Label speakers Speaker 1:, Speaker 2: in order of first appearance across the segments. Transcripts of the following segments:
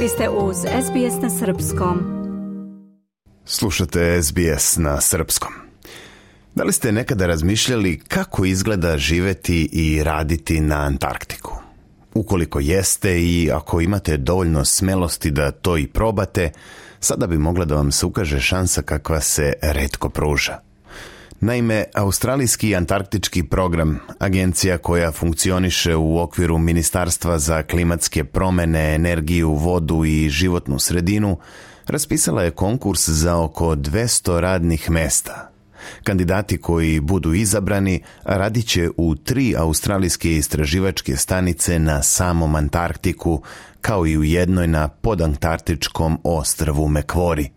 Speaker 1: Vi ste uz SBS na Srpskom. Slušate SBS na Srpskom. Da li ste nekada razmišljali kako izgleda živeti i raditi na Antarktiku? Ukoliko jeste i ako imate dovoljno smelosti da to i probate, sada bi mogla da vam se ukaže šansa kakva se redko pruža. Naime, Australijski antarktički program, agencija koja funkcioniše u okviru Ministarstva za klimatske promene, energiju, vodu i životnu sredinu, raspisala je konkurs za oko 200 radnih mesta. Kandidati koji budu izabrani radit će u tri australijske istraživačke stanice na samom Antarktiku, kao i u jednoj na podantarktičkom ostrvu Mekvori.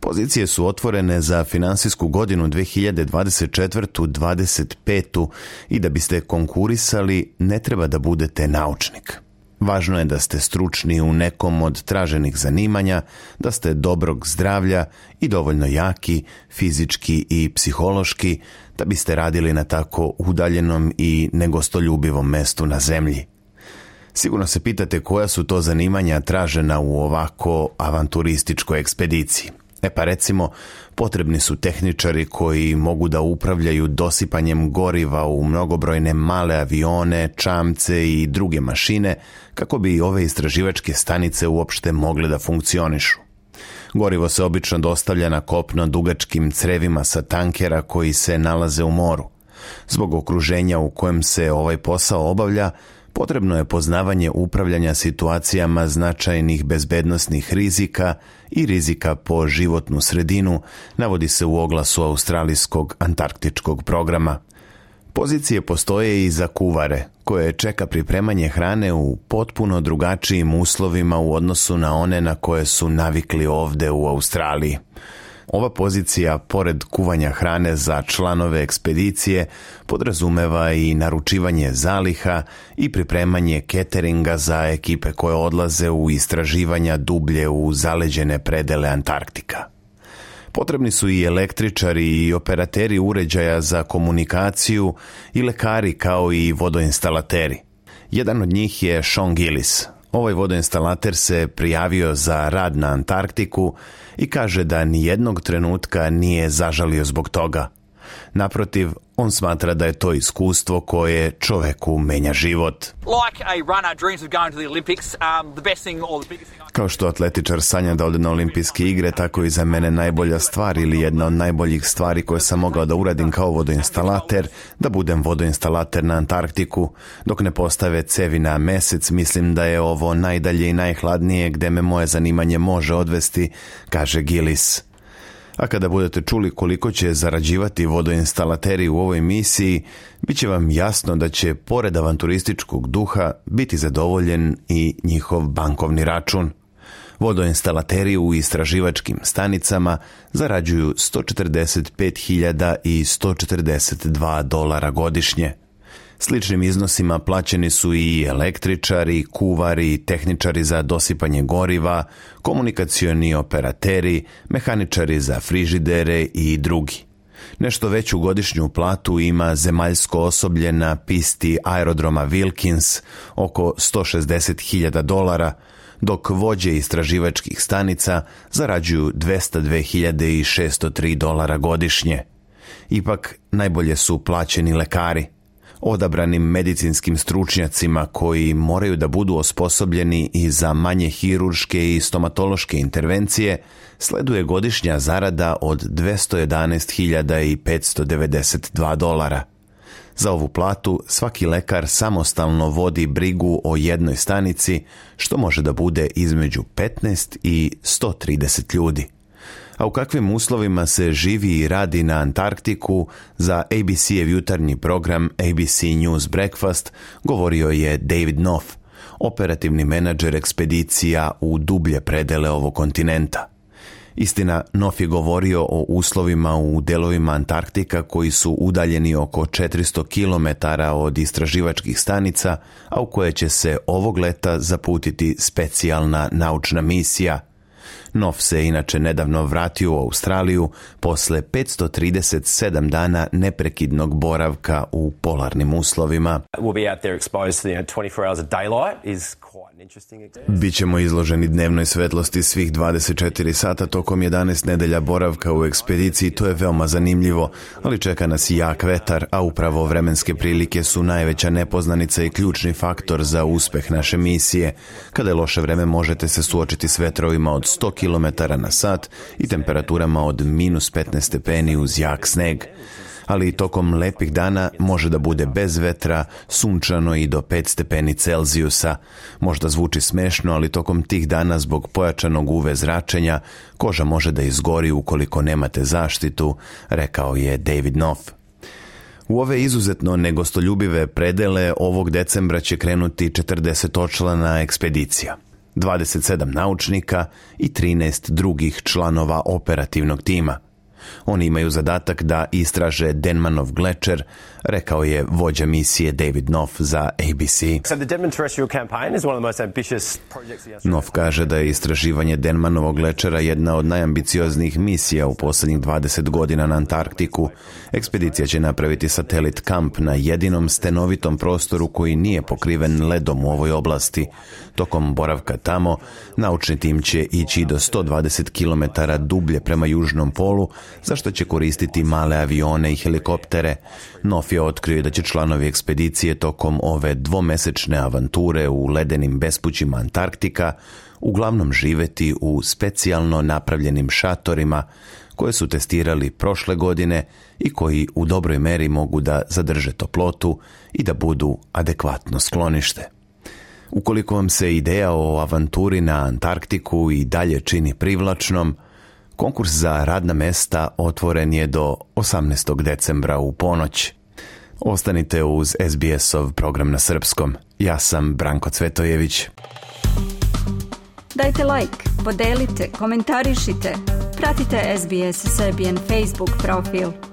Speaker 1: Pozicije su otvorene za financijsku godinu 2024 25 i da biste konkurisali ne treba da budete naučnik. Važno je da ste stručni u nekom od traženih zanimanja, da ste dobrog zdravlja i dovoljno jaki, fizički i psihološki, da biste radili na tako udaljenom i negostoljubivom mestu na zemlji. Sigurno se pitate koja su to zanimanja tražena u ovako avanturističkoj ekspediciji. E pa recimo, potrebni su tehničari koji mogu da upravljaju dosipanjem goriva u mnogobrojne male avione, čamce i druge mašine kako bi ove istraživačke stanice uopšte mogle da funkcionišu. Gorivo se obično dostavlja na kopno dugačkim crevima sa tankera koji se nalaze u moru. Zbog okruženja u kojem se ovaj posao obavlja, potrebno je poznavanje upravljanja situacijama značajnih bezbednostnih rizika i rizika po životnu sredinu, navodi se u oglasu Australijskog antarktičkog programa. Pozicije postoje i za kuvare, koje čeka pripremanje hrane u potpuno drugačijim uslovima u odnosu na one na koje su navikli ovde u Australiji. Ova pozicija, pored kuvanja hrane za članove ekspedicije, podrazumeva i naručivanje zaliha i pripremanje keteringa za ekipe koje odlaze u istraživanja dublje u zaleđene predele Antarktika. Potrebni su i električari i operateri uređaja za komunikaciju i lekari kao i vodoinstalateri. Jedan od njih je Sean Gillis. Ovaj vodoinstalater se prijavio za rad na Antarktiku i kaže da ni jednog trenutka nije zažalio zbog toga. Naprotiv, on smatra da je to iskustvo koje čoveku menja život. a
Speaker 2: kao što atletičar sanja da ode na olimpijske igre, tako i za mene najbolja stvar ili jedna od najboljih stvari koje sam mogao da uradim kao vodoinstalater, da budem vodoinstalater na Antarktiku. Dok ne postave cevi na mesec, mislim da je ovo najdalje i najhladnije gde me moje zanimanje može odvesti, kaže Gillis. A kada budete čuli koliko će zarađivati vodoinstalateri u ovoj misiji, bit će vam jasno da će pored avanturističkog duha biti zadovoljen i njihov bankovni račun. Vodoinstalateri u istraživačkim stanicama zarađuju 145.142 dolara godišnje. Sličnim iznosima plaćeni su i električari, kuvari, tehničari za dosipanje goriva, komunikacioni operateri, mehaničari za frižidere i drugi. Nešto veću godišnju platu ima zemaljsko osoblje na pisti aerodroma Wilkins, oko 160.000 dolara, dok vođe istraživačkih stanica zarađuju 202.603 dolara godišnje. Ipak najbolje su plaćeni lekari, odabranim medicinskim stručnjacima koji moraju da budu osposobljeni i za manje hirurške i stomatološke intervencije, sleduje godišnja zarada od 211.592 dolara. Za ovu platu svaki lekar samostalno vodi brigu o jednoj stanici, što može da bude između 15 i 130 ljudi. A u kakvim uslovima se živi i radi na Antarktiku za ABC-ev jutarnji program ABC News Breakfast govorio je David Knopf, operativni menadžer ekspedicija u dublje predele ovog kontinenta. Istina, Nof je govorio o uslovima u delovima Antarktika koji su udaljeni oko 400 km od istraživačkih stanica, a u koje će se ovog leta zaputiti specijalna naučna misija – Nov se inače nedavno vratio u Australiju posle 537 dana neprekidnog boravka u polarnim uslovima.
Speaker 3: Bićemo izloženi dnevnoj svetlosti svih 24 sata tokom 11 nedelja boravka u ekspediciji, to je veoma zanimljivo, ali čeka nas i jak vetar, a upravo vremenske prilike su najveća nepoznanica i ključni faktor za uspeh naše misije. Kada je loše vreme možete se suočiti s vetrovima od 100 km na sat i temperaturama od minus 15 stepeni uz jak sneg, ali i tokom lepih dana može da bude bez vetra, sunčano i do 5 stepeni Celzijusa. Možda zvuči smešno, ali tokom tih dana zbog pojačanog UV zračenja koža može da izgori ukoliko nemate zaštitu, rekao je David Knopf. U ove izuzetno negostoljubive predele ovog decembra će krenuti 40 očlana ekspedicija – 27 naučnika i 13 drugih članova operativnog tima. Oni imaju zadatak da istraže Denmanov glečer, rekao je vođa misije David nof za ABC. nof kaže da je istraživanje Denmanovog glečera jedna od najambicioznijih misija u posljednjih 20 godina na Antarktiku. Ekspedicija će napraviti satelit kamp na jedinom stenovitom prostoru koji nije pokriven ledom u ovoj oblasti. Tokom boravka tamo, naučni tim će ići do 120 km dublje prema južnom polu, zašto će koristiti male avione i helikoptere. Nof je otkrio da će članovi ekspedicije tokom ove dvomesečne avanture u ledenim bespućima Antarktika uglavnom živeti u specijalno napravljenim šatorima koje su testirali prošle godine i koji u dobroj meri mogu da zadrže toplotu i da budu adekvatno sklonište. Ukoliko vam se ideja o avanturi na Antarktiku i dalje čini privlačnom – Konkurs za radna mesta otvoren je do 18. decembra u ponoć. Ostanite uz SBS-ov program na srpskom. Ja sam Branko Cvetojević. Dajte like, podelite, komentarišite. Pratite SBS Serbian Facebook profil.